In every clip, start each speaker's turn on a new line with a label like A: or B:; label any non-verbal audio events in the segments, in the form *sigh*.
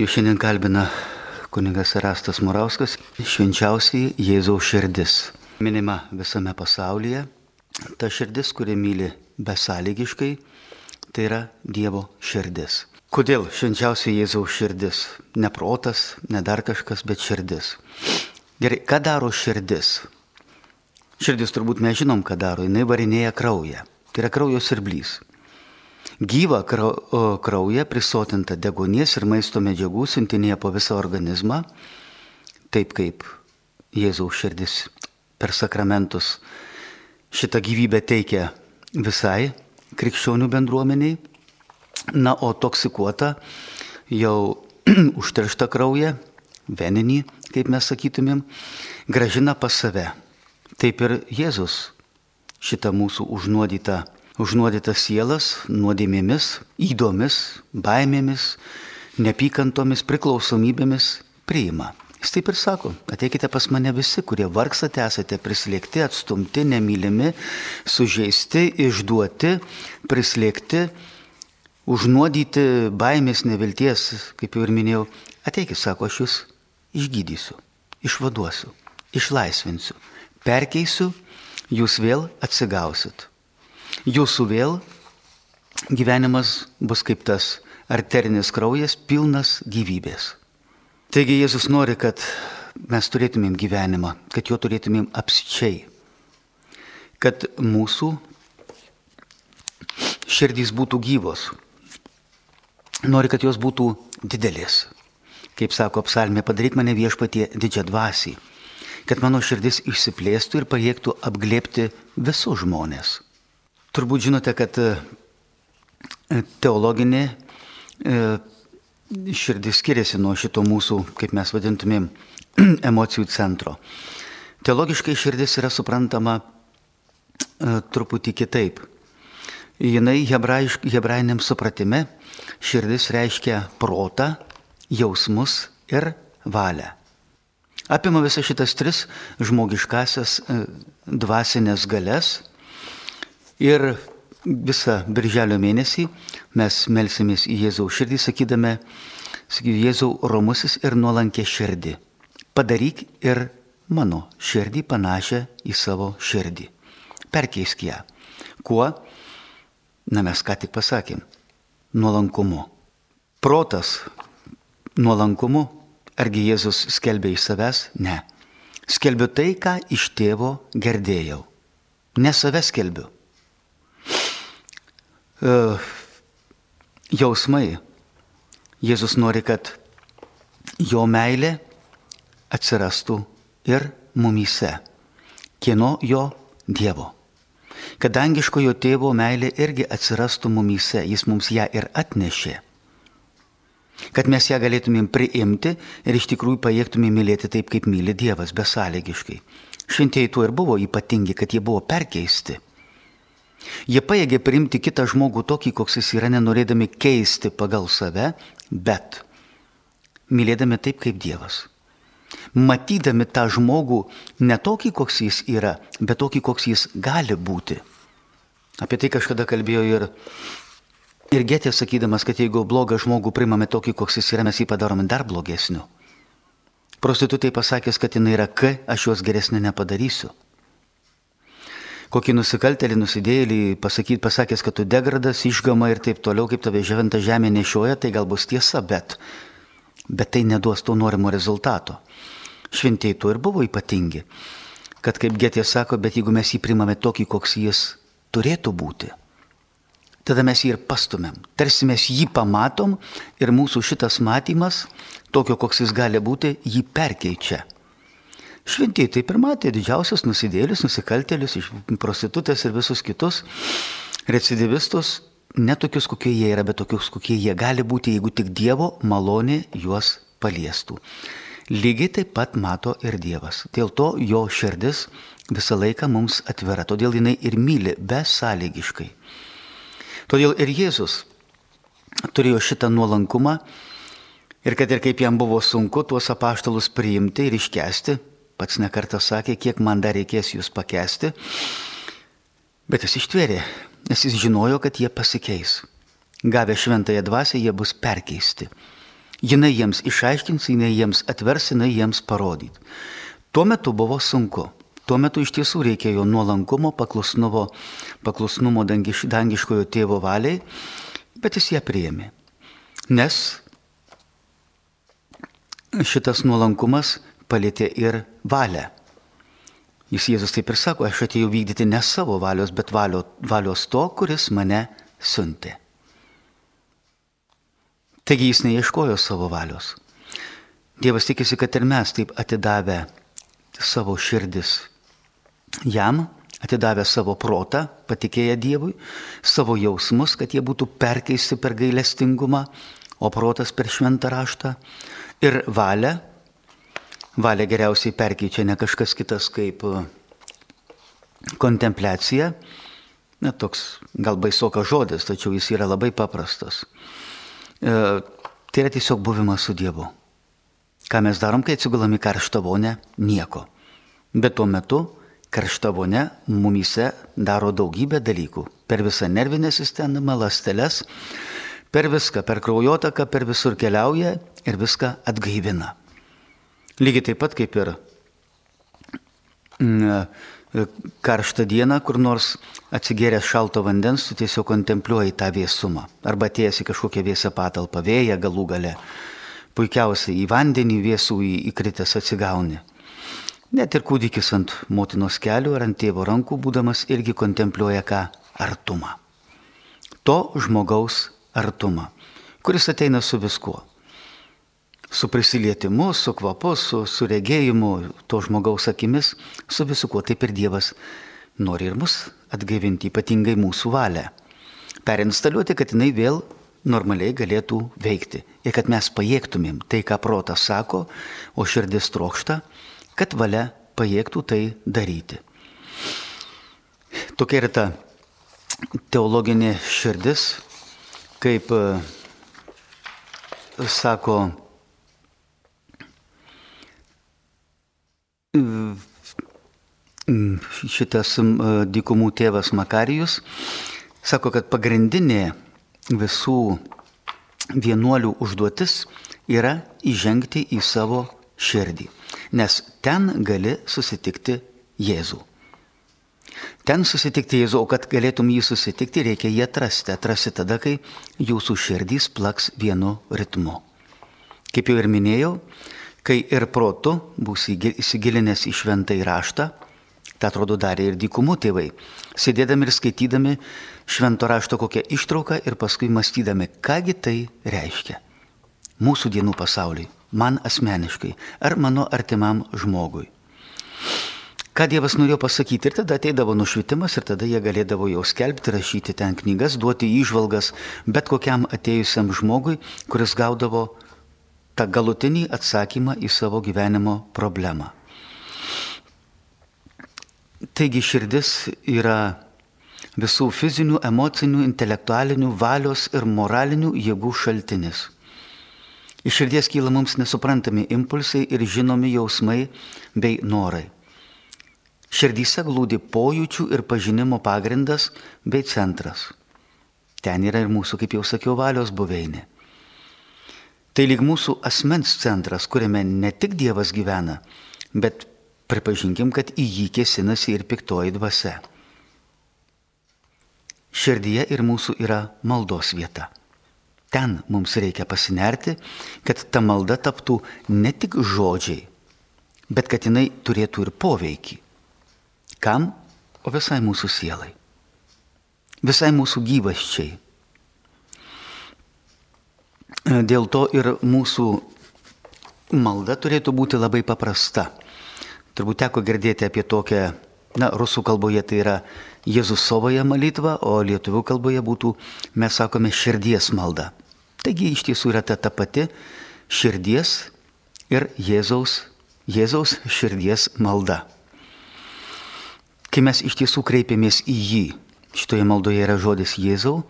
A: Jūs šiandien kalbina kuningas Rastas Murauskas, švenčiausiai Jėzaus širdis. Minima visame pasaulyje. Ta širdis, kuri myli besąlygiškai, tai yra Dievo širdis. Kodėl švenčiausiai Jėzaus širdis? Ne protas, ne dar kažkas, bet širdis. Gerai, ką daro širdis? Širdis turbūt mes žinom, ką daro. Jis varinėja kraują. Tai yra kraujo sirblys. Gyva krauja prisotinta degonės ir maisto medžiagų siuntinėja po visą organizmą, taip kaip Jėzaus širdis per sakramentus šitą gyvybę teikia visai krikščionių bendruomeniai. Na, o toksikuota jau *clears throat* užteršta krauja, veninį, kaip mes sakytumėm, gražina pas save. Taip ir Jėzus šitą mūsų užnuodytą užnuodytas sielas nuodėmėmis, įdomis, baimėmis, nepykantomis, priklausomybėmis priima. Jis taip ir sako, ateikite pas mane visi, kurie vargstate, esate prislėgti, atstumti, nemylimi, sužeisti, išduoti, prislėgti, užnuodyti baimės, nevilties, kaip jau ir minėjau. Ateikit, sako, aš jūs išgydysiu, išvaduosiu, išlaisvinsiu, perkeisiu, jūs vėl atsigausit jūsų vėl gyvenimas bus kaip tas arterinis kraujas pilnas gyvybės. Taigi Jėzus nori, kad mes turėtumėm gyvenimą, kad jo turėtumėm apsičiai, kad mūsų širdys būtų gyvos. Nori, kad jos būtų didelės. Kaip sako psalmė, padaryk mane viešpatie didžią dvasį, kad mano širdis išsiplėstų ir pajėgtų apglėpti visus žmonės. Turbūt žinote, kad e, teologinė e, širdis skiriasi nuo šito mūsų, kaip mes vadintumėm, *clears throat* emocijų centro. Teologiškai širdis yra suprantama e, truputį kitaip. Jinai hebrajiniam supratime širdis reiškia protą, jausmus ir valią. Apima visas šitas tris žmogiškasias dvasinės galės Ir visą birželio mėnesį mes melsimės į Jėzaus širdį, sakydame, sakydame Jėzau romusis ir nuolankė širdį. Padaryk ir mano širdį panašią į savo širdį. Perkeisk ją. Kuo? Na mes ką tik pasakėm. Nuolankumu. Protas nuolankumu. Argi Jėzus skelbė iš savęs? Ne. Skelbiu tai, ką iš tėvo girdėjau. Ne save skelbiu jausmai. Jėzus nori, kad jo meilė atsirastų ir mumyse. Kieno jo Dievo. Kadangi jo tėvo meilė irgi atsirastų mumyse, jis mums ją ir atnešė. Kad mes ją galėtumėm priimti ir iš tikrųjų pajėgtumėm mylėti taip, kaip myli Dievas, besąlygiškai. Šventieji tuo ir buvo ypatingi, kad jie buvo perkeisti. Jie paėgė priimti kitą žmogų tokį, koks jis yra, nenorėdami keisti pagal save, bet mylėdami taip kaip Dievas. Matydami tą žmogų ne tokį, koks jis yra, bet tokį, koks jis gali būti. Apie tai kažkada kalbėjo ir, ir Getė sakydamas, kad jeigu blogą žmogų primame tokį, koks jis yra, mes jį padarome dar blogesniu. Prostitutai pasakęs, kad jinai yra K, aš juos geresnė nepadarysiu kokį nusikaltelį, nusidėjėlį, pasakyti, pasakęs, kad tu degradas, išgama ir taip toliau, kaip tave ževenta žemė nešioja, tai gal bus tiesa, bet, bet tai neduos to norimo rezultato. Šventieji tuo ir buvo ypatingi, kad kaip Getė sako, bet jeigu mes jį primame tokį, koks jis turėtų būti, tada mes jį ir pastumėm. Tarsi mes jį pamatom ir mūsų šitas matymas, tokio, koks jis gali būti, jį perkeičia. Šventieji taip ir matė didžiausias nusidėlis, nusikaltėlis, prostitutės ir visus kitus recidivistus, netokius, kokie jie yra, bet tokius, kokie jie gali būti, jeigu tik Dievo malonė juos paliestų. Lygiai taip pat mato ir Dievas. Dėl to jo širdis visą laiką mums atvira, todėl jinai ir myli besąlygiškai. Todėl ir Jėzus turėjo šitą nuolankumą ir kad ir kaip jam buvo sunku tuos apaštalus priimti ir iškesti, Pats nekartą sakė, kiek man dar reikės jūs pakesti. Bet jis ištvėrė, nes jis žinojo, kad jie pasikeis. Gavę šventąją dvasę, jie bus perkeisti. Jinai jiems išaiškins, jinai jiems atvers, jinai jiems parodys. Tuo metu buvo sunku. Tuo metu iš tiesų reikėjo nuolankumo, paklusnumo, paklusnumo dangiš, dangiškojo tėvo valiai, bet jis ją priėmė. Nes šitas nuolankumas palėtė ir valią. Jis Jėzus taip ir sako, aš atėjau vykdyti ne savo valios, bet valio, valios to, kuris mane siuntė. Taigi jis neieškojo savo valios. Dievas tikisi, kad ir mes taip atidavę savo širdis jam, atidavę savo protą, patikėję Dievui, savo jausmus, kad jie būtų perkeisti per gailestingumą, o protas per šventą raštą ir valią. Valią geriausiai perkeičia ne kažkas kitas kaip e, kontempliacija. Na, toks gal baisokas žodis, tačiau jis yra labai paprastas. E, tai yra tiesiog buvimas su Dievu. Ką mes darom, kai atsigulam į karštą vonę? Nieko. Bet tuo metu karšta vonė mumyse daro daugybę dalykų. Per visą nervinę sistemą, lasteles, per viską, per kraujotaką, per visur keliauja ir viską atgaivina. Lygiai taip pat kaip ir mm, karštą dieną, kur nors atsigėręs šalto vandens, tu tiesiog kontempliuoji tą vėsumą. Arba atėjęs į kažkokią vėsą patalpą, vėją galų gale. Puikiausiai į vandenį vėsų įkritęs atsigauni. Net ir kūdikis ant motinos kelių ar ant tėvo rankų būdamas irgi kontempliuoja ką? Artumą. To žmogaus artumą, kuris ateina su viskuo. Su prisilietimu, su kvapu, su, su regėjimu, to žmogaus akimis, su viskuo. Taip ir Dievas nori ir mus atgaivinti, ypatingai mūsų valią. Perinstaliuoti, kad jinai vėl normaliai galėtų veikti. Ir kad mes pajėgtumėm tai, ką protas sako, o širdis trokšta, kad valia pajėgtų tai daryti. Tokia yra ta teologinė širdis, kaip e, sako šitas dykumų tėvas Makarijus, sako, kad pagrindinė visų vienuolių užduotis yra įžengti į savo širdį, nes ten gali susitikti Jėzų. Ten susitikti Jėzų, o kad galėtum jį susitikti, reikia jį atrasti. Atrasti tada, kai jūsų širdys plaks vienu ritmu. Kaip jau ir minėjau, kai ir protu būsi įsigilinęs į šventą įraštą, tą atrodo darė ir dykumų tėvai, sėdėdami ir skaitydami švento rašto kokią ištrauką ir paskui mąstydami, kągi tai reiškia mūsų dienų pasauliui, man asmeniškai ar mano artimam žmogui. Ką Dievas norėjo pasakyti ir tada ateidavo nušvitimas ir tada jie galėdavo jau skelbti, rašyti ten knygas, duoti įžvalgas bet kokiam atėjusiam žmogui, kuris gaudavo tą galutinį atsakymą į savo gyvenimo problemą. Taigi širdis yra visų fizinių, emocinių, intelektualinių, valios ir moralinių jėgų šaltinis. Iš širdies kyla mums nesuprantami impulsai ir žinomi jausmai bei norai. Širdyse glūdi pojūčių ir pažinimo pagrindas bei centras. Ten yra ir mūsų, kaip jau sakiau, valios buveinė. Tai lyg mūsų asmens centras, kuriame ne tik Dievas gyvena, bet pripažinkim, kad į jį kėsinasi ir piktoji dvasia. Širdyje ir mūsų yra maldos vieta. Ten mums reikia pasinerti, kad ta malda taptų ne tik žodžiai, bet kad jinai turėtų ir poveikį. Kam? O visai mūsų sielai. Visai mūsų gyvaščiai. Dėl to ir mūsų malda turėtų būti labai paprasta. Turbūt teko girdėti apie tokią, na, rusų kalboje tai yra Jėzusovoje malitva, o lietuvių kalboje būtų, mes sakome, širdies malda. Taigi iš tiesų yra ta ta pati širdies ir Jėzaus, Jėzaus širdies malda. Kai mes iš tiesų kreipiamės į jį, šitoje maldoje yra žodis Jėzau,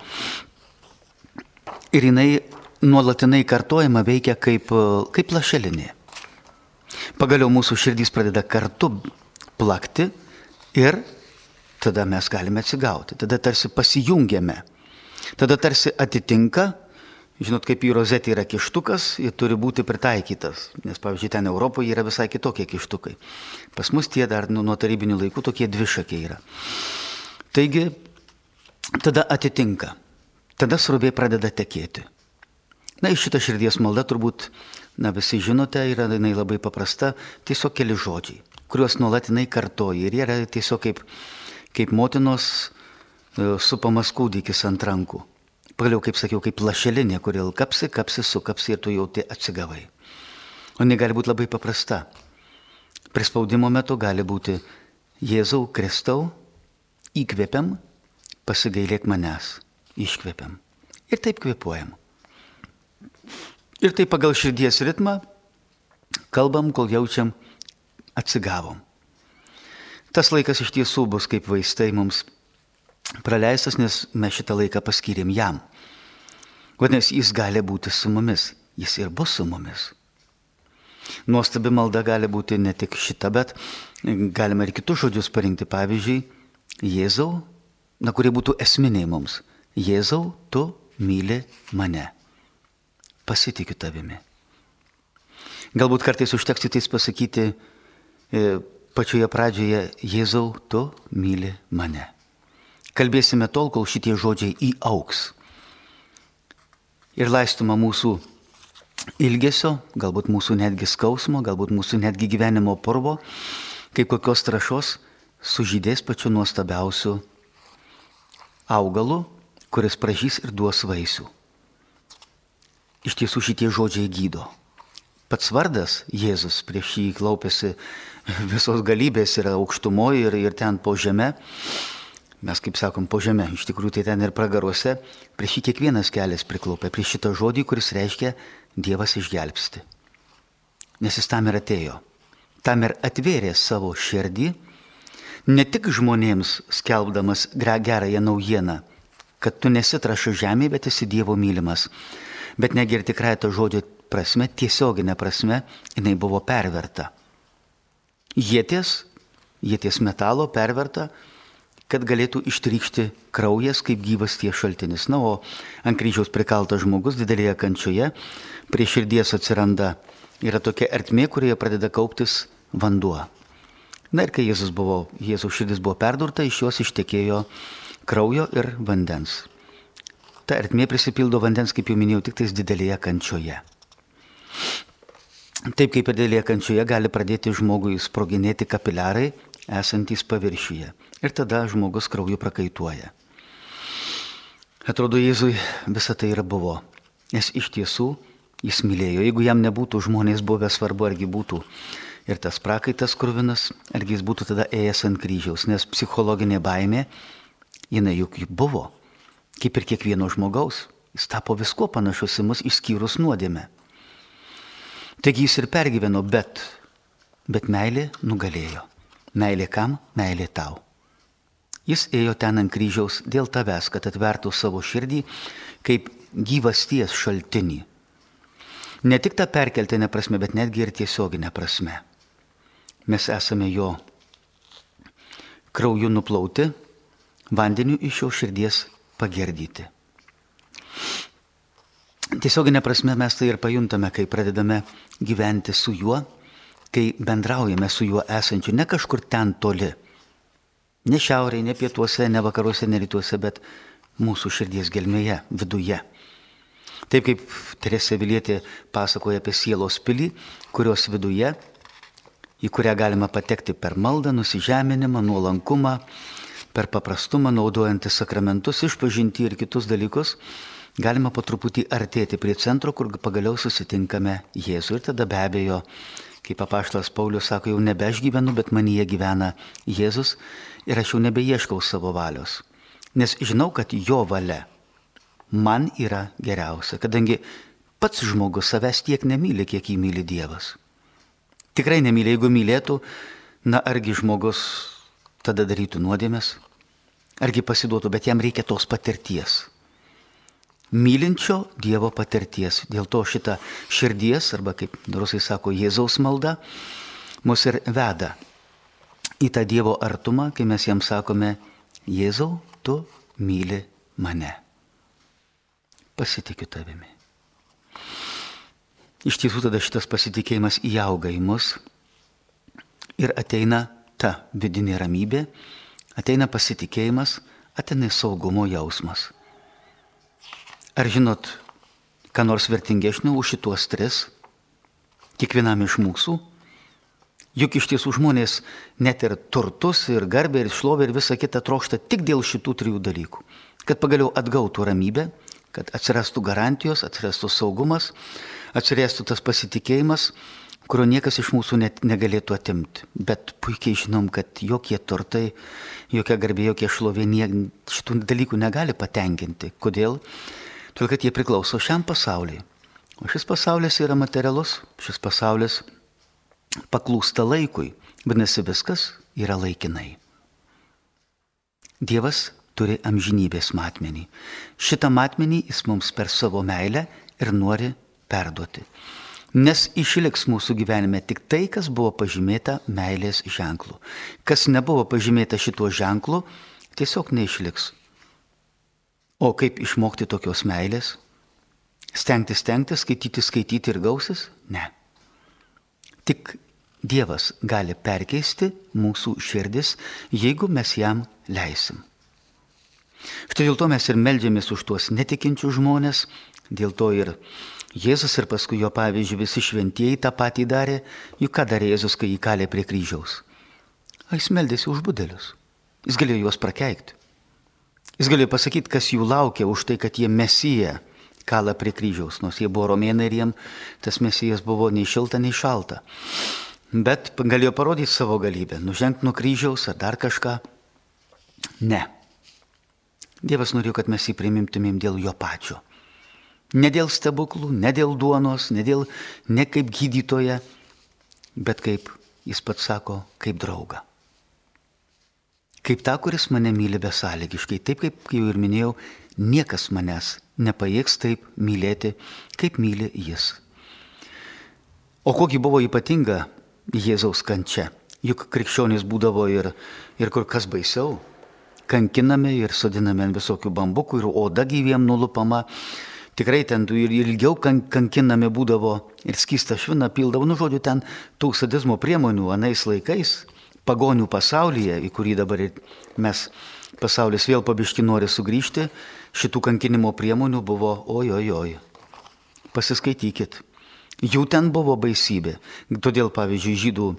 A: ir jinai nuolatinai kartojama veikia kaip, kaip lašelinė. Pagaliau mūsų širdys pradeda kartu plakti ir tada mes galime atsigauti, tada tarsi pasijungiame, tada tarsi atitinka Žinot, kaip į rozetį yra kištukas, jis turi būti pritaikytas. Nes, pavyzdžiui, ten Europoje yra visai kitokie kištukai. Pas mus tie dar nu, nuo tarybinių laikų tokie dvišakiai yra. Taigi, tada atitinka. Tada srovė pradeda tekėti. Na, iš šitą širdies maldą turbūt, na, visi žinote, yra jinai labai paprasta, tiesiog keli žodžiai, kuriuos nuolatinai kartoji. Ir yra tiesiog kaip, kaip motinos e, supamas kūdikis ant rankų pagaliau, kaip sakiau, kaip lašelinė, kuri kapsi, kapsi, sukapsi ir tu jau tai atsigavai. O ne gali būti labai paprasta. Prispaudimo metu gali būti Jėzau Kristau, įkvepiam, pasigailėk manęs, iškvepiam. Ir taip kvepuojam. Ir taip pagal širdies ritmą kalbam, kol jaučiam atsigavom. Tas laikas iš tiesų bus kaip vaistai mums praleistas, nes mes šitą laiką paskyrėm jam. Vadinasi, jis gali būti su mumis, jis ir bus su mumis. Nuostabi malda gali būti ne tik šita, bet galima ir kitus žodžius parinkti. Pavyzdžiui, Jėzau, na kurie būtų esminiai mums. Jėzau, tu myli mane. Pasitikiu tavimi. Galbūt kartais užteks tik pasakyti e, pačioje pradžioje, Jėzau, tu myli mane. Kalbėsime tol, kol šitie žodžiai įauks. Ir laistuma mūsų ilgesio, galbūt mūsų netgi skausmo, galbūt mūsų netgi gyvenimo purvo, kaip kokios trašos, sužydės pačiu nuostabiausiu augalu, kuris pražys ir duos vaisių. Iš tiesų šitie žodžiai gydo. Pats vardas Jėzus prieš jį klaupėsi visos galybės yra aukštumoje ir, ir ten po žemė mes kaip sakom, po žemę, iš tikrųjų tai ten ir pragaruose, prieš jį kiekvienas kelias priklaupia, prieš šitą žodį, kuris reiškia Dievas išgelbsti. Nes jis tam ir atėjo. Tam ir atvėrė savo širdį, ne tik žmonėms skelbdamas gerąją naujieną, kad tu nesitrašai žemėje, bet esi Dievo mylimas. Bet negi ir tikrai to žodžio prasme, tiesioginė prasme, jinai buvo perverta. Jėties, jėties metalo perverta kad galėtų ištrykšti kraujas kaip gyvas tie šaltinis. Na, o ant kryžiaus prikaltas žmogus didelėje kančioje, prie širdies atsiranda, yra tokia ertmė, kurioje pradeda kauptis vanduo. Na ir kai Jėzus buvo, Jėzaus širdis buvo perdurta, iš jos ištekėjo kraujo ir vandens. Ta ertmė prisipildo vandens, kaip jau minėjau, tik tais didelėje kančioje. Taip kaip ir didelėje kančioje gali pradėti žmogui sproginėti kapiliarai esantys paviršiuje ir tada žmogus krauju prakaituoja. Atrodo, Jėzui visa tai ir buvo, nes iš tiesų jis mylėjo. Jeigu jam nebūtų žmonės buvę svarbu, argi būtų ir tas prakaitas kurvinas, argi jis būtų tada ėjęs ant kryžiaus, nes psichologinė baimė, jinai juk buvo, kaip ir kiekvieno žmogaus, jis tapo visko panašus į mus išskyrus nuodėmę. Taigi jis ir pergyveno, bet, bet meilė nugalėjo. Meilė kam? Meilė tau. Jis ėjo ten ant kryžiaus dėl tavęs, kad atvertų savo širdį kaip gyvasties šaltinį. Ne tik tą perkeltinę prasme, bet netgi ir tiesioginę prasme. Mes esame jo krauju nuplauti, vandeniu iš jo širdies pagerdyti. Tiesioginė prasme mes tai ir pajuntame, kai pradedame gyventi su juo, kai bendraujame su juo esančiu ne kažkur ten toli Ne šiaurėje, ne pietuose, ne vakaruose, ne rytuose, bet mūsų širdies gelmėje, viduje. Taip kaip Teresė Vilietė pasakoja apie sielos pilį, kurios viduje, į kurią galima patekti per maldą, nusižeminimą, nuolankumą, per paprastumą, naudojantis sakramentus, išpažinti ir kitus dalykus, galima po truputį artėti prie centro, kur pagaliau susitinkame Jėzų. Ir tada be abejo, kaip apaštalas Paulius sako, jau nebe aš gyvenu, bet manyje gyvena Jėzus ir aš jau nebeieškau savo valios, nes žinau, kad jo valia man yra geriausia, kadangi pats žmogus savęs tiek nemyli, kiek jį myli Dievas. Tikrai nemyli, jeigu mylėtų, na argi žmogus tada darytų nuodėmės, argi pasiduotų, bet jam reikia tos patirties. Mylinčio Dievo patirties. Dėl to šita širdies, arba kaip rusai sako, Jėzaus malda, mus ir veda į tą Dievo artumą, kai mes jam sakome, Jėzau, tu myli mane. Pasitikiu tavimi. iš tiesų tada šitas pasitikėjimas įauga į mus ir ateina ta vidinė ramybė, ateina pasitikėjimas, ateina saugumo jausmas. Ar žinot, ką nors vertingesnio už šituos tris? Kiekvienam iš mūsų. Juk iš tiesų žmonės net ir turtus, ir garbę, ir šlovę, ir visą kitą trokšta tik dėl šitų trijų dalykų. Kad pagaliau atgautų ramybę, kad atsirastų garantijos, atsirastų saugumas, atsirastų tas pasitikėjimas, kurio niekas iš mūsų net negalėtų atimti. Bet puikiai žinom, kad jokie turtai, jokia garbė, jokie šlovė šitų dalykų negali patenkinti. Kodėl? Todėl, kad jie priklauso šiam pasauliui. O šis pasaulis yra materialus, šis pasaulis paklūsta laikui. Vadinasi, viskas yra laikinai. Dievas turi amžinybės matmenį. Šitą matmenį jis mums per savo meilę ir nori perduoti nes išliks mūsų gyvenime tik tai, kas buvo pažymėta meilės ženklu. Kas nebuvo pažymėta šituo ženklu, tiesiog neišliks. O kaip išmokti tokios meilės? Stengtis, stengtis, skaityti, skaityti ir gausis? Ne. Tik Dievas gali perkeisti mūsų širdis, jeigu mes jam leisim. Štai dėl to mes ir melžiamės už tuos netikinčius žmonės, dėl to ir Jėzus ir paskui jo pavyzdžiui visi šventieji tą patį darė, juk ką darė Jėzus, kai jį kalė prie kryžiaus? A, jis meldėsi už budelius. Jis galėjo juos prakeikti. Jis galėjo pasakyti, kas jų laukia už tai, kad jie mesiją kalą prie kryžiaus, nors jie buvo romėnai ir jiem tas mesijas buvo nei šilta, nei šalta. Bet galėjo parodyti savo galybę, nužengti nuo kryžiaus ar dar kažką. Ne. Dievas norėjo, kad mes jį primimtumėm dėl jo pačio. Ne dėl stebuklų, ne dėl duonos, ne, dėl, ne kaip gydytoja, bet kaip, jis pats sako, kaip draugą. Kaip ta, kuris mane myli besąlygiškai, taip kaip jau ir minėjau, niekas manęs nepajėgs taip mylėti, kaip myli jis. O kogi buvo ypatinga Jėzaus kančia? Juk krikščionys būdavo ir, ir kur kas baisiau. Kankinami ir sodinami ant visokių bambukų ir oda gyviem nulupama tikrai ten ir ilgiau kankinami būdavo ir skystą šviną pildavo, nu žodžiu, ten tų sadizmo priemonių anais laikais, pagonių pasaulyje, į kurį dabar mes pasaulis vėl pabiški nori sugrįžti, šitų kankinimo priemonių buvo oj, oj, oj. Pasiskaitykit. Jų ten buvo baisybė. Todėl, pavyzdžiui, žydų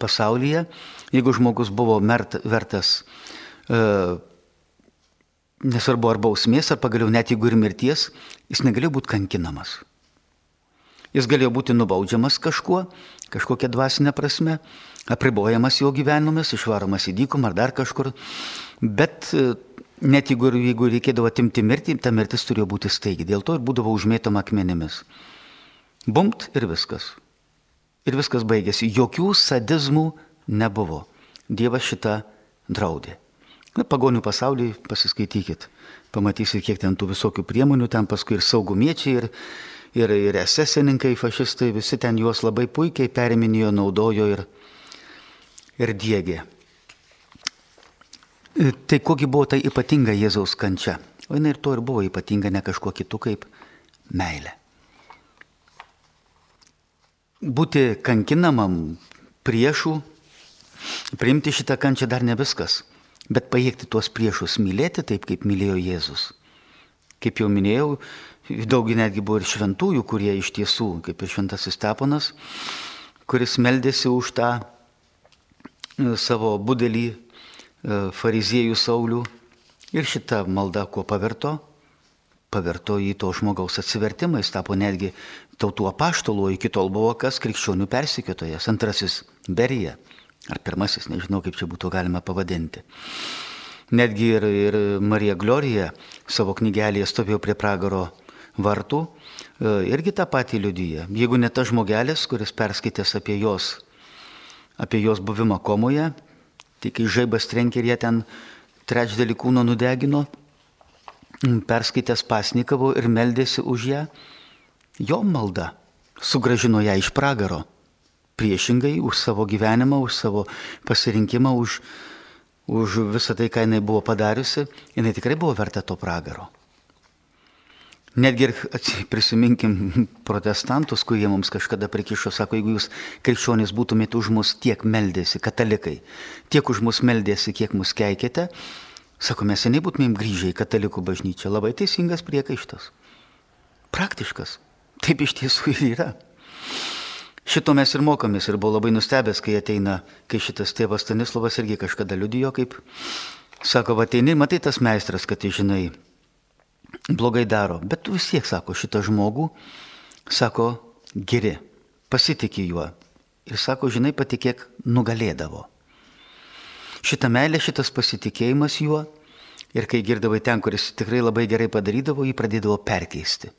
A: pasaulyje, jeigu žmogus buvo mert, vertas uh, nesvarbu ar bausmės, ar pagaliau net jeigu ir mirties, jis negalėjo būti kankinamas. Jis galėjo būti nubaudžiamas kažkuo, kažkokia dvasinė prasme, apribojamas jo gyvenimas, išvaromas į dykumą ar dar kažkur, bet e, net jeigu, jeigu reikėdavo atimti mirtį, ta mirtis turėjo būti staigi, dėl to ir būdavo užmėtoma akmenimis. Bumt ir viskas. Ir viskas baigėsi. Jokių sadizmų nebuvo. Dievas šitą draudė. Na, pagonių pasaulį pasiskaitykit, pamatysit, kiek ten tų visokių priemonių, ten paskui ir saugumiečiai, ir, ir, ir esesininkai, fašistai, visi ten juos labai puikiai periminėjo, naudojo ir, ir dėgė. E, tai kogi buvo tai ypatinga Jėzaus kančia? O jinai ir to ir buvo ypatinga, ne kažkuo kitu kaip meilė. Būti kankinamam priešų, priimti šitą kančią dar ne viskas bet pajėgti tuos priešus mylėti taip, kaip mylėjo Jėzus. Kaip jau minėjau, daug netgi buvo ir šventųjų, kurie iš tiesų, kaip ir šventasis Steponas, kuris meldėsi už tą e, savo budelį e, fariziejų Saulių. Ir šita malda kuo pavirto? Pavirto į to žmogaus atsivertimą, jis tapo netgi tautų apaštalo, iki tol buvo kas krikščionių persikėtojas, antrasis Berija ar pirmasis, nežinau kaip čia būtų galima pavadinti. Netgi ir, ir Marija Glorija savo knygelėje stovėjo prie pragaro vartų, e, irgi tą patį liudyje. Jeigu ne tas žmogelis, kuris perskaitęs apie jos, apie jos buvimą komoje, tai kai žaibas trenkė ir jie ten trečdalį kūno nudegino, perskaitęs pasnikavo ir meldėsi už ją, jo malda sugražino ją iš pragaro priešingai už savo gyvenimą, už savo pasirinkimą, už, už visą tai, ką jinai buvo padariusi, jinai tikrai buvo verta to pragaro. Netgi ir prisiminkim protestantus, kurie mums kažkada prikišo, sako, jeigu jūs krikščionys būtumėte už mus tiek meldėsi, katalikai, tiek už mus meldėsi, kiek mus keikėte, sako, mes seniai būtumėm grįžę į katalikų bažnyčią. Labai teisingas priekaištas. Praktiškas. Taip iš tiesų ir yra. Šito mes ir mokomės ir buvau labai nustebęs, kai ateina, kai šitas tėvas Stanislavas irgi kažkada liudijo, kaip sako, ateini, matai tas meistras, kad žinai, blogai daro, bet tu vis tiek, sako, šitą žmogų, sako, geri, pasitikė juo. Ir sako, žinai, patikėk, nugalėdavo. Šitą meilę, šitas pasitikėjimas juo ir kai girdavai ten, kuris tikrai labai gerai padarydavo, jį pradėdavo perkeisti.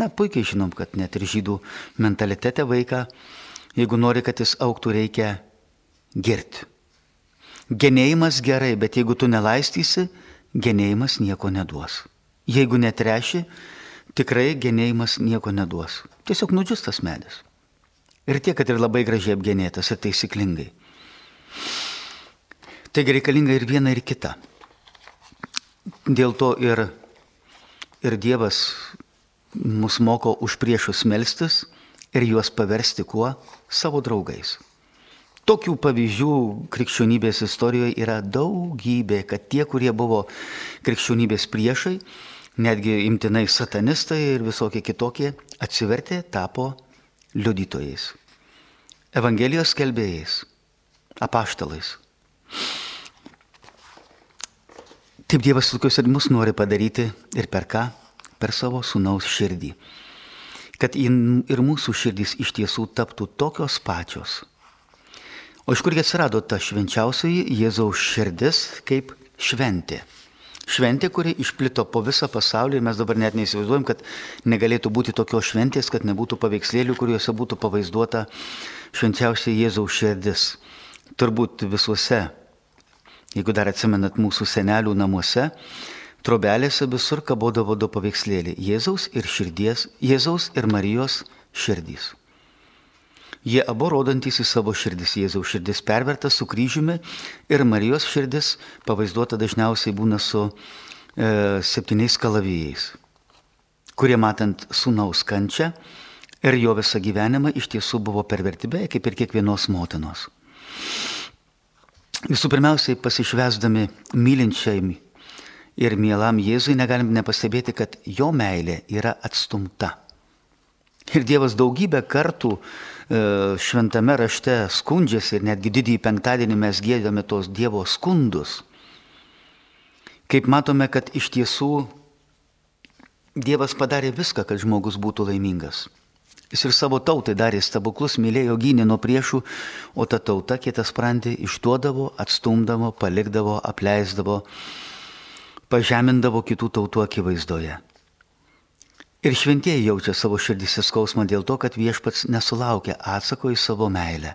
A: Na, puikiai žinom, kad net ir žydų mentalitete vaiką, jeigu nori, kad jis auktų, reikia girti. Genėjimas gerai, bet jeigu tu nelaistysi, genėjimas nieko neduos. Jeigu netreši, tikrai genėjimas nieko neduos. Tiesiog nudžius tas medis. Ir tiek, kad ir labai gražiai apgenėtas ir taisyklingai. Taigi reikalinga ir viena, ir kita. Dėl to ir, ir Dievas mus moko už priešus melstis ir juos paversti kuo? Savo draugais. Tokių pavyzdžių krikščionybės istorijoje yra daugybė, kad tie, kurie buvo krikščionybės priešai, netgi imtinai satanistai ir visokie kitokie, atsivertė, tapo liudytojais, Evangelijos skelbėjais, apaštalais. Taip Dievas tokius ir mus nori padaryti ir per ką? Per savo sunaus širdį. Kad ir mūsų širdys iš tiesų taptų tokios pačios. O iš kurgi atsirado ta švenčiausioji Jėzaus širdis kaip šventė? Šventė, kuri išplito po visą pasaulį ir mes dabar net neįsivaizduojam, kad negalėtų būti tokios šventės, kad nebūtų paveikslėlių, kuriuose būtų pavaizduota švenčiausia Jėzaus širdis. Turbūt visuose, jeigu dar atsimenat mūsų senelių namuose, trobelėse visur kabodavo du paveikslėliai - Jėzaus ir širdies, Jėzaus ir Marijos širdys. Jie abu rodantys į savo širdis. Jėzaus širdis perverta su kryžiumi ir Marijos širdis pavaizduota dažniausiai būna su e, septyniais kalavijais, kurie matant sunaus kančią ir jo visą gyvenimą iš tiesų buvo perverti beje kaip ir kiekvienos motinos. Visų pirmiausiai pasišvesdami mylinčiai ir mielam Jėzui negalim nepastebėti, kad jo meilė yra atstumta. Ir Dievas daugybę kartų E, šventame rašte skundžiasi ir netgi didįjį penktadienį mes gėdame tos Dievo skundus. Kaip matome, kad iš tiesų Dievas padarė viską, kad žmogus būtų laimingas. Jis ir savo tautai darė stebuklus, mylėjo gynė nuo priešų, o ta tauta kietas sprendė išduodavo, atstumdavo, palikdavo, apleisdavo, pažemindavo kitų tautų akivaizdoje. Ir šventieji jaučia savo širdys skausmą dėl to, kad viešpats nesulaukia atsako į savo meilę.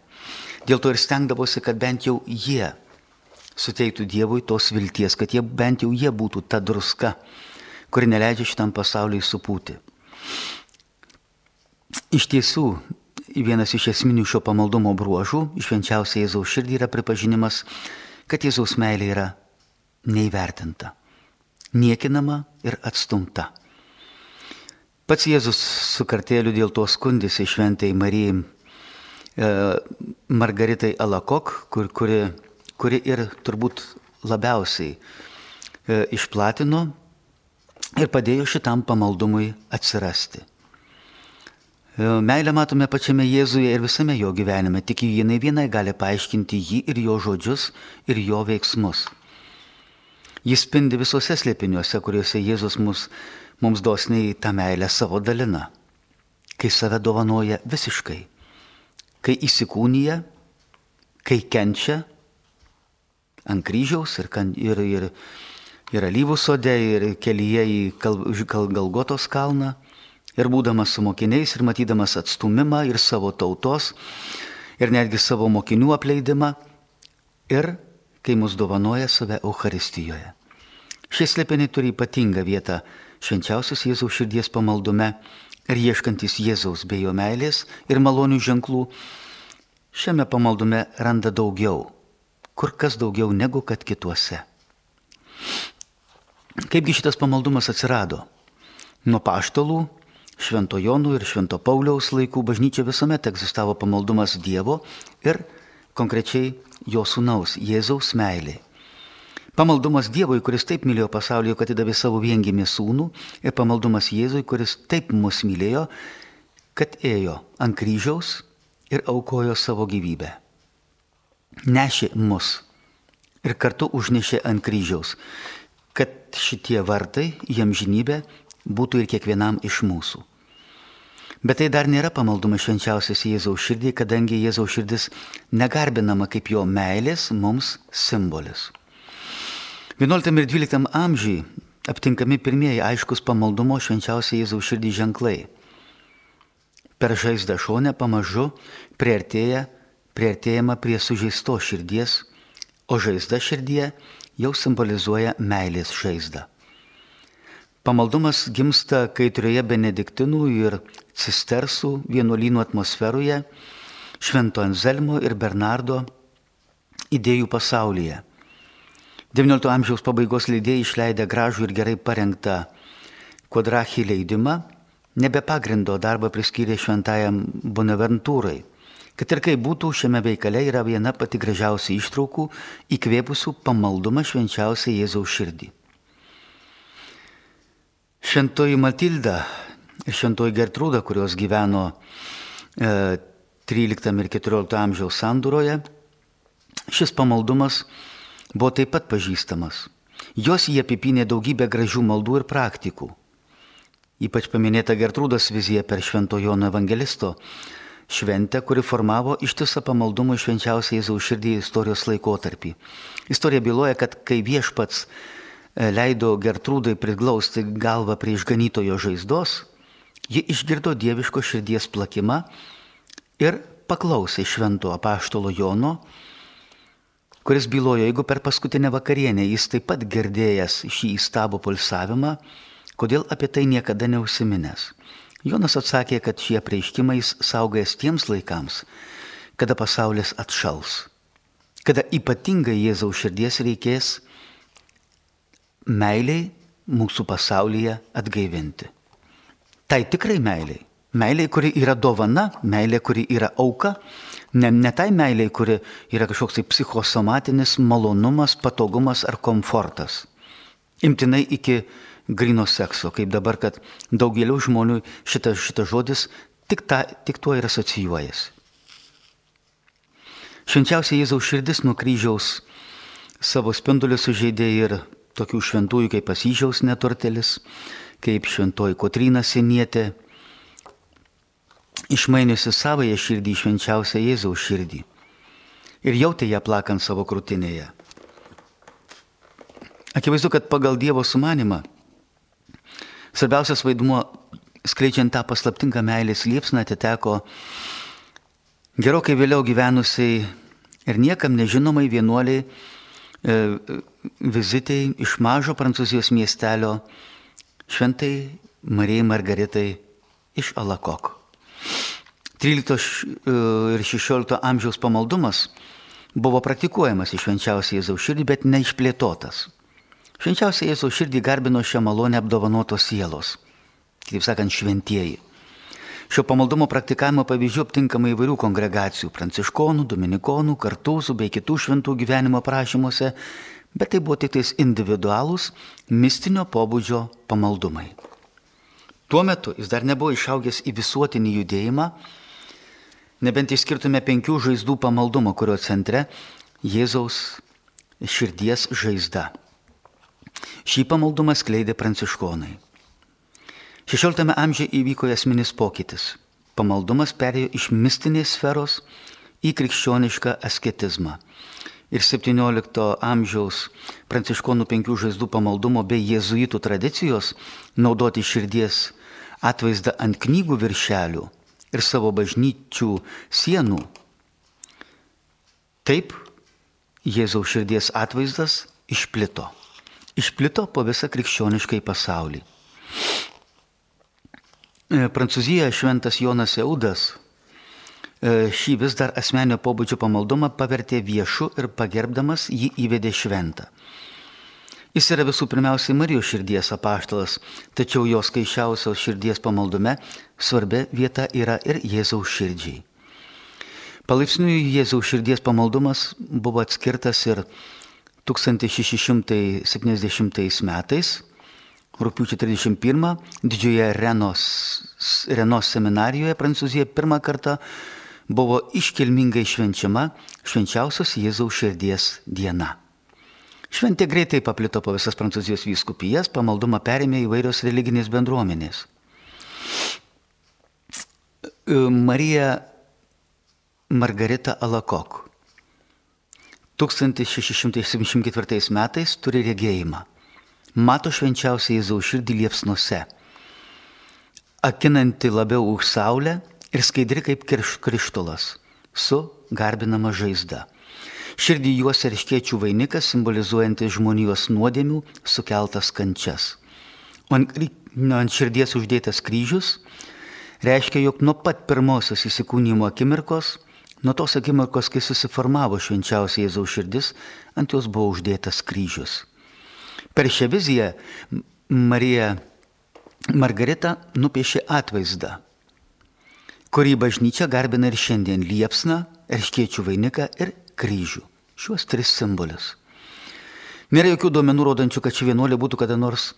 A: Dėl to ir stengdavosi, kad bent jau jie suteiktų Dievui tos vilties, kad jie bent jau jie būtų ta druska, kuri neleidžia šitam pasauliui supūti. Iš tiesų, vienas iš esminių šio pamaldumo bruožų, švenčiausia Jėzaus širdį yra pripažinimas, kad Jėzaus meilė yra neįvertinta, niekinama ir atstumta. Pats Jėzus su kartėliu dėl to skundėsi šventai Marijai e, Margaritai Alakok, kur, kuri, kuri ir turbūt labiausiai e, išplatino ir padėjo šitam pamaldumui atsirasti. E, meilę matome pačiame Jėzuje ir visame jo gyvenime, tik jinai vienai gali paaiškinti jį ir jo žodžius ir jo veiksmus. Jis spindi visose slėpiniuose, kuriuose Jėzus mus mums dosniai tą meilę savo dalina, kai save dovanoja visiškai, kai įsikūnyja, kai kenčia ant kryžiaus ir, ir, ir, ir alyvų sode, ir kelyje į kal, kal, Galgotos kalną, ir būdamas su mokiniais, ir matydamas atstumimą ir savo tautos, ir netgi savo mokinių apleidimą, ir kai mus dovanoja save Euharistijoje. Šie slėpiniai turi ypatingą vietą švenčiausios Jėzaus širdies pamaldume ir ieškantis Jėzaus bei jo meilės ir malonių ženklų, šiame pamaldume randa daugiau, kur kas daugiau negu kad kituose. Kaipgi šitas pamaldumas atsirado? Nuo paštalų, Švento Jonų ir Švento Pauliaus laikų bažnyčia visuomet egzistavo pamaldumas Dievo ir konkrečiai jo sūnaus Jėzaus meilė. Pamaldumas Dievui, kuris taip mylėjo pasaulį, kad atidavė savo viengimį sūnų, ir pamaldumas Jėzui, kuris taip mus mylėjo, kad ėjo ant kryžiaus ir aukojo savo gyvybę. Nešė mus ir kartu užnešė ant kryžiaus, kad šitie vartai jam žinybė būtų ir kiekvienam iš mūsų. Bet tai dar nėra pamaldumas švenčiausias Jėzaus širdį, kadangi Jėzaus širdis negarbinama kaip jo meilės mums simbolis. 11 ir 12 amžiai aptinkami pirmieji aiškus pamaldumo švenčiausiai Jėzaus širdį ženklai. Per žaizdą šonę pamažu prieartėja, prieartėjama prie sužeisto širdies, o žaizda širdie jau simbolizuoja meilės žaizdą. Pamaldumas gimsta kaitrioje benediktinų ir cistersų vienuolynų atmosferoje, Švento Anzelmo ir Bernardo idėjų pasaulyje. XIX amžiaus pabaigos leidėjai išleidę gražų ir gerai parengtą kvadrachį leidimą, nebe pagrindo darbą priskyrė šventajam Bonaventūrai. Kad ir kaip būtų, šiame veikale yra viena pati gražiausia ištraukų įkvėpusių pamaldumą švenčiausiai Jėzaus širdį. Šventoji Matilda šventoji Gertrūda, kurios gyveno e, 13 ir 14 amžiaus sandūroje, šis pamaldumas buvo taip pat pažįstamas. Jos jie apipinė daugybę gražių maldų ir praktikų. Ypač paminėta Gertrūdos vizija per Švento Jono Evangelisto šventę, kuri formavo ištisą pamaldumą švenčiausiai Jėzaus širdį istorijos laikotarpį. Istorija byloja, kad kai viešpats E, leido Gertrūdai priglausti galvą prie išganytojo žaizdos, ji išgirdo dieviško širdies plakimą ir paklausė švento apaštalo Jono, kuris bylojo, jeigu per paskutinę vakarienę jis taip pat girdėjęs šį įstabų pulsavimą, kodėl apie tai niekada neusiminęs. Jonas atsakė, kad šie prieiškimai saugės tiems laikams, kada pasaulis atšals, kada ypatingai Jėzaus širdies reikės meiliai mūsų pasaulyje atgaivinti. Tai tikrai meiliai. Meiliai, kuri yra dovana, meilė, kuri yra auka, ne, ne tai meiliai, kuri yra kažkoks tai psichosomatinis malonumas, patogumas ar komfortas. Imtinai iki grino sekso, kaip dabar, kad daugeliu žmonių šitas, šitas žodis tik, ta, tik tuo ir asocijuojasi. Švenčiausia Jėzaus širdis nuo kryžiaus savo spindulius sužeidė ir tokių šventųjų kaip Pasyžiaus neturtelis, kaip šventoji Kotrina Senietė, išmainiusi savoje širdį švenčiausią Jėzaus širdį ir jautė ją plakant savo krūtinėje. Akivaizdu, kad pagal Dievo sumanimą svarbiausias vaidmuo skleidžiant tą paslaptingą meilės liepsną atiteko gerokai vėliau gyvenusiai ir niekam nežinomai vienuoliai vizitai iš mažo prancūzijos miestelio šventai Marijai Margaritai iš Alakok. 13 e, ir 16 amžiaus pamaldumas buvo praktikuojamas iš švenčiausiai Jėzaus širdį, bet neišplėtotas. Švenčiausiai Jėzaus širdį garbino šią malonę apdovanotos sielos, kitaip sakant, šventieji. Šio pamaldumo praktikavimo pavyzdžių aptinkama įvairių kongregacijų - pranciškonų, dominikonų, kartūzų bei kitų šventų gyvenimo prašymuose, bet tai buvo tik tais individualūs mistinio pobūdžio pamaldumai. Tuo metu jis dar nebuvo išaugęs į visuotinį judėjimą, nebent išskirtume penkių žaizdų pamaldumą, kurio centre Jėzaus širdies žaizda. Šį pamaldumą skleidė pranciškonai. XVI amžiuje įvyko esminis pokytis. Pamaldumas perėjo iš mistinės sferos į krikščionišką asketizmą. Ir XVII amžiaus pranciškonų penkių žaizdų pamaldumo bei jėzuitų tradicijos naudoti širdies atvaizdą ant knygų viršelių ir savo bažnyčių sienų. Taip Jėzaus širdies atvaizdas išplito. Išplito po visą krikščioniškai pasaulį. E, Prancūzijoje šventas Jonas Eudas e, šį vis dar asmenio pobūdžio pamaldumą pavertė viešu ir pagerbdamas jį įvedė šventą. Jis yra visų pirmiausiai Marijos širdies apaštalas, tačiau jos skaičiausios širdies pamaldume svarbia vieta yra ir Jėzaus širdžiai. Palaipsniui Jėzaus širdies pamaldumas buvo atskirtas ir 1670 metais, rūpiučio 31, didžioje Renos, Renos seminarijoje Prancūzijoje pirmą kartą buvo iškilmingai švenčiama švenčiausios Jėzaus širdies diena. Šventė greitai paplito po visas Prancūzijos vyskupijas, pamaldumą perėmė įvairios religinės bendruomenės. Marija Margarita Alakok 1674 metais turi regėjimą. Mato švenčiausią Jėzaus širdį liepsnuose, akinanti labiau už saulę ir skaidri kaip krištolas, su garbinama žaizda. Širdį juos erškiečių vainikas, simbolizuojantis žmonijos nuodėmių sukeltas kančias. O ant, širdies uždėtas kryžius reiškia, jog nuo pat pirmosios įsikūnymo akimirkos, nuo tos akimirkos, kai susiformavo švenčiausia Jėzaus širdis, ant jos buvo uždėtas kryžius. Per šią viziją Marija Margarita nupiešė atvaizdą, kurį bažnyčia garbina ir šiandien liepsną, erškiečių vainiką ir kryžių. Šiuos tris simbolius. Nėra jokių duomenų rodančių, kad ši vienuolė būtų kada nors,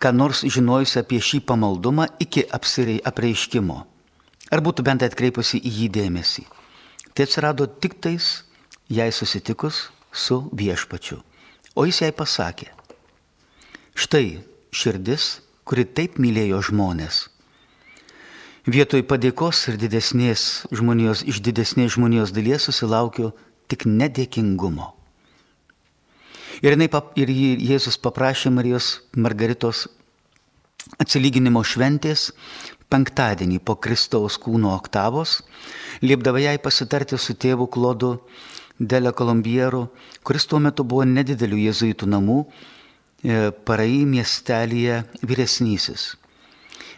A: ką nors žinojusi apie šį pamaldumą iki apreiškimo. Ar būtų bent atkreipusi į jį dėmesį. Tai atsirado tik tais jai susitikus su viešpačiu. O jis jai pasakė, štai širdis, kuri taip mylėjo žmonės. Vietoj padėkos ir didesnės žmonijos, iš didesnės žmonijos dalies susilaukiu tik nedėkingumo. Ir, jinai, ir Jėzus paprašė Marijos Margaritos atsilyginimo šventės penktadienį po Kristaus kūno oktavos, liepdavo jai pasitarti su tėvu Klodu Dele Kolumbieru, kuris tuo metu buvo nedidelių jėzuitų namų Parai miestelėje vyresnysis.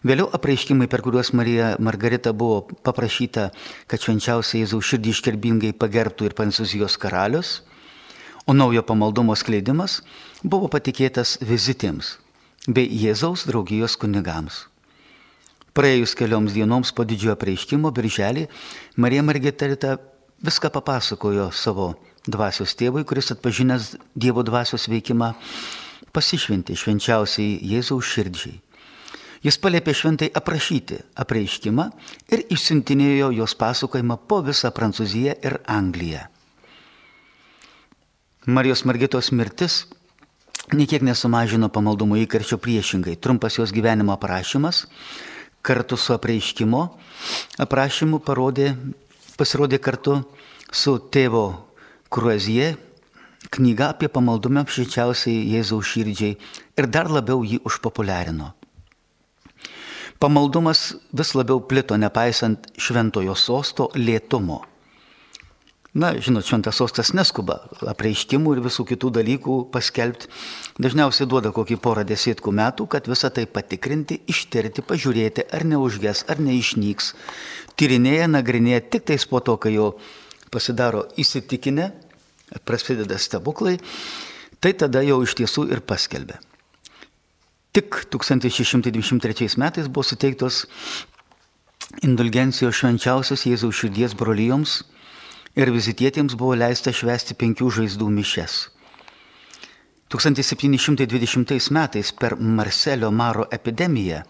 A: Vėliau apreiškimai, per kuriuos Marija Margarita buvo paprašyta, kad švenčiausiai Jėzaus širdį iškerbingai pagerbtų ir Prancūzijos karalius, o naujo pamaldumo skleidimas buvo patikėtas vizitėms bei Jėzaus draugijos kunigams. Praėjus kelioms dienoms po didžiojo apreiškimo, birželį, Marija Margarita viską papasakojo savo dvasios tėvui, kuris atpažinęs Dievo dvasios veikimą, pasišventė švenčiausiai Jėzaus širdžiai. Jis palėpė šventai aprašyti apreiškimą ir išsiuntinėjo jos pasakojimą po visą Prancūziją ir Angliją. Marijos Margitos mirtis niekiek nesumažino pamaldumo įkarčio priešingai. Trumpas jos gyvenimo aprašymas kartu su apreiškimo aprašymu parodė, pasirodė kartu su tėvo Kruazie knyga apie pamaldumą apšyčiausiai Jėzaus širdžiai ir dar labiau jį užpopuliarino. Pamaldumas vis labiau plito, nepaisant šventojo sosto lėtumo. Na, žinot, šventas sostas neskuba apreiškimų ir visų kitų dalykų paskelbti. Dažniausiai duoda kokį porą desėtkų metų, kad visą tai patikrinti, ištirti, pažiūrėti, ar neužges, ar neišnyks. Tyrinėja, nagrinėja tik tais po to, kai jau pasidaro įsitikinę, prasideda stebuklai, tai tada jau iš tiesų ir paskelbė. Tik 1623 metais buvo suteiktos indulgencijos švenčiausios Jėzaus širdies brolyjoms ir vizitietėms buvo leista švęsti penkių žaizdų mišes. 1720 metais per Marselio Maro epidemiją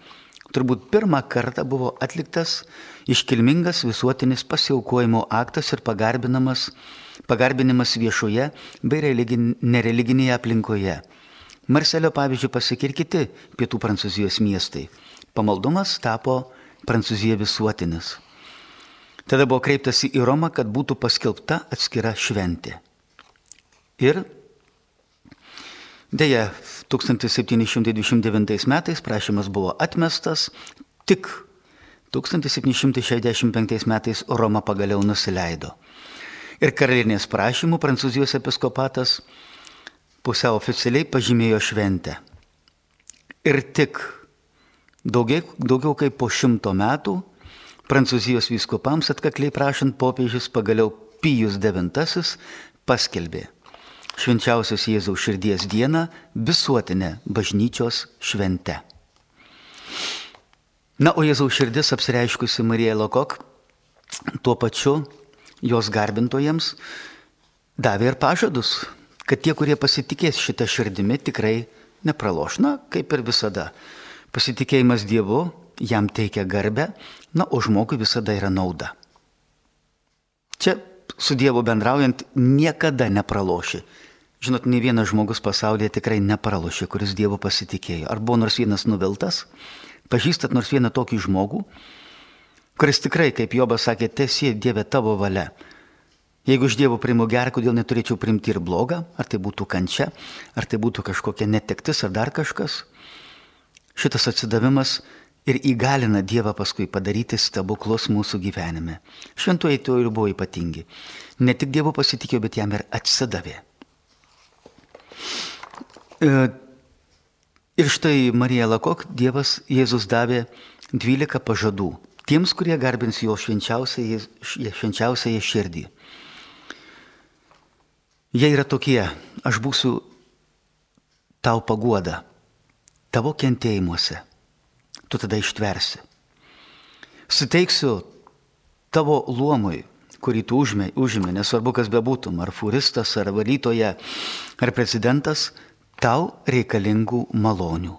A: turbūt pirmą kartą buvo atliktas iškilmingas visuotinis pasiaukojimo aktas ir pagarbinimas, pagarbinimas viešoje bei religin, nereliginėje aplinkoje. Marselio pavyzdžiui pasikir kiti pietų Prancūzijos miestai. Pamaldumas tapo Prancūzija visuotinis. Tada buvo kreiptasi į Romą, kad būtų paskelbta atskira šventė. Ir dėja, 1729 metais prašymas buvo atmestas, tik 1765 metais Roma pagaliau nusileido. Ir karalienės prašymų Prancūzijos episkopatas pusiau oficialiai pažymėjo šventę. Ir tik daugiau, daugiau kaip po šimto metų Prancūzijos vyskupams atkakliai prašant popiežius pagaliau Pijus IX paskelbė, švenčiausios Jėzaus širdies dieną visuotinę bažnyčios šventę. Na, o Jėzaus širdis apsireiškusi Marija Lokok, tuo pačiu jos garbintojams davė ir pažadus, kad tie, kurie pasitikės šitą širdimi, tikrai nepraloš. Na, kaip ir visada. Pasitikėjimas Dievu jam teikia garbę, na, o žmogui visada yra nauda. Čia su Dievu bendraujant niekada nepraloši. Žinot, ne vienas žmogus pasaulyje tikrai nepralošė, kuris Dievu pasitikėjo. Ar buvo nors vienas nuviltas? Pažįstat nors vieną tokį žmogų, kuris tikrai, kaip Jobas sakė, tiesie Dieve tavo valia. Jeigu iš Dievo priimu gerą, kodėl neturėčiau priimti ir blogą, ar tai būtų kančia, ar tai būtų kažkokia netektis, ar dar kažkas. Šitas atsidavimas ir įgalina Dievą paskui padaryti stebuklus mūsų gyvenime. Šventoji to ir buvo ypatingi. Ne tik Dievu pasitikėjo, bet jam ir atsidavė. E, ir štai Marija Lakok, Dievas Jėzus davė 12 pažadų tiems, kurie garbins jo švenčiausiąją širdį. Jie yra tokie, aš būsiu tau paguoda, tavo kentėjimuose, tu tada ištversi. Suteiksiu tavo luomui, kurį tu užmė, užimė, nesvarbu kas bebūtum, ar furistas, ar valytoja, ar prezidentas, tau reikalingų malonių.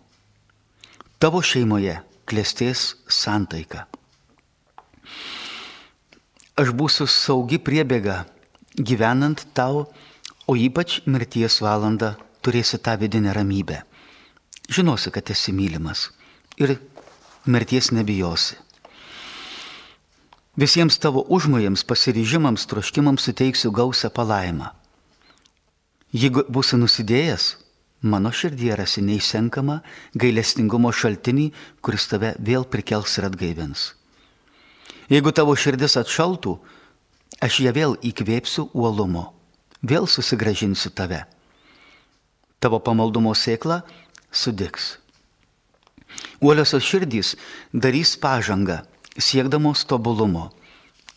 A: Tavo šeimoje klėstės santaika. Aš būsiu saugi priebėga gyvenant tau, o ypač mirties valandą turėsi tą vidinę ramybę. Žinosi, kad esi mylimas ir mirties nebijosi. Visiems tavo užmojams, pasiryžimams, troškimams suteiksiu gausią palaimą. Jeigu būsi nusidėjęs, mano širdie rasi neįsenkamą gailestingumo šaltinį, kuris tave vėl prikels ir atgaivins. Jeigu tavo širdis atšaltų, aš ją vėl įkvėpsiu uolumo, vėl susigražinsiu tave. Tavo pamaldumo sėkla sudiks. Uoliosios širdys darys pažangą, siekdamos tobulumo.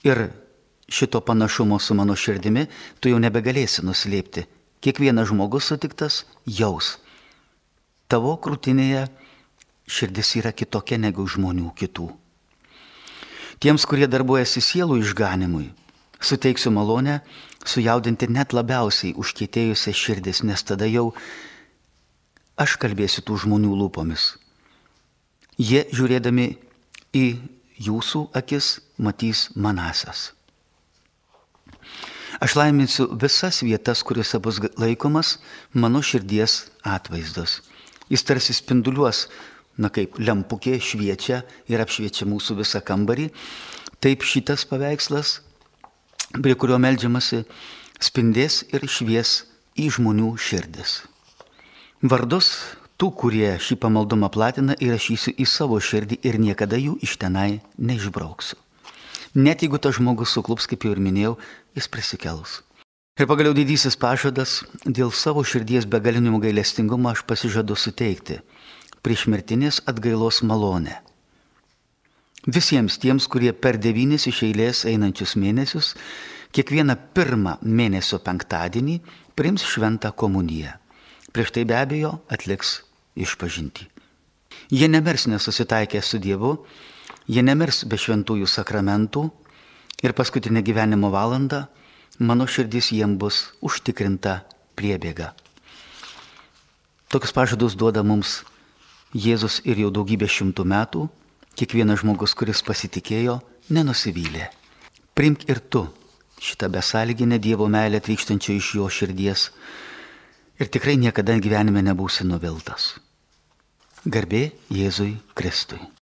A: Ir šito panašumo su mano širdimi tu jau nebegalėsi nuslėpti. Kiekvienas žmogus sutiktas jaus. Tavo krūtinėje širdis yra kitokia negu žmonių kitų. Tiems, kurie darbuojasi sielų išganimui, suteiksiu malonę sujaudinti net labiausiai užkietėjusią širdis, nes tada jau aš kalbėsiu tų žmonių lūpomis. Jie žiūrėdami į jūsų akis matys manasas. Aš laiminsiu visas vietas, kuriuose bus laikomas mano širdies atvaizdas. Jis tarsi spinduliuos na kaip lempukė šviečia ir apšviečia mūsų visą kambarį, taip šitas paveikslas, prie kurio melžiamasi, spindės ir švies į žmonių širdis. Vardus tų, kurie šį pamaldumą platina, įrašysiu į savo širdį ir niekada jų iš tenai neišbrauksiu. Net jeigu tas žmogus suklups, kaip jau ir minėjau, jis prisikels. Ir pagaliau didysis pažadas, dėl savo širdies begalinimo gailestingumo aš pasižadu suteikti priešmirtinės atgailos malonę. Visiems tiems, kurie per devynis iš eilės einančius mėnesius, kiekvieną pirmą mėnesio penktadienį prims šventą komuniją. Prieš tai be abejo atliks išpažinti. Jie nemirs nesusitaikę su Dievu, jie nemirs be šventųjų sakramentų ir paskutinę gyvenimo valandą mano širdis jiem bus užtikrinta priebėga. Tokius pažadus duoda mums Jėzus ir jau daugybę šimtų metų, kiekvienas žmogus, kuris pasitikėjo, nenusivylė. Primk ir tu šitą besąlyginę Dievo meilę trykštančią iš jo širdies ir tikrai niekada gyvenime nebūsi nuviltas. Garbė Jėzui Kristui.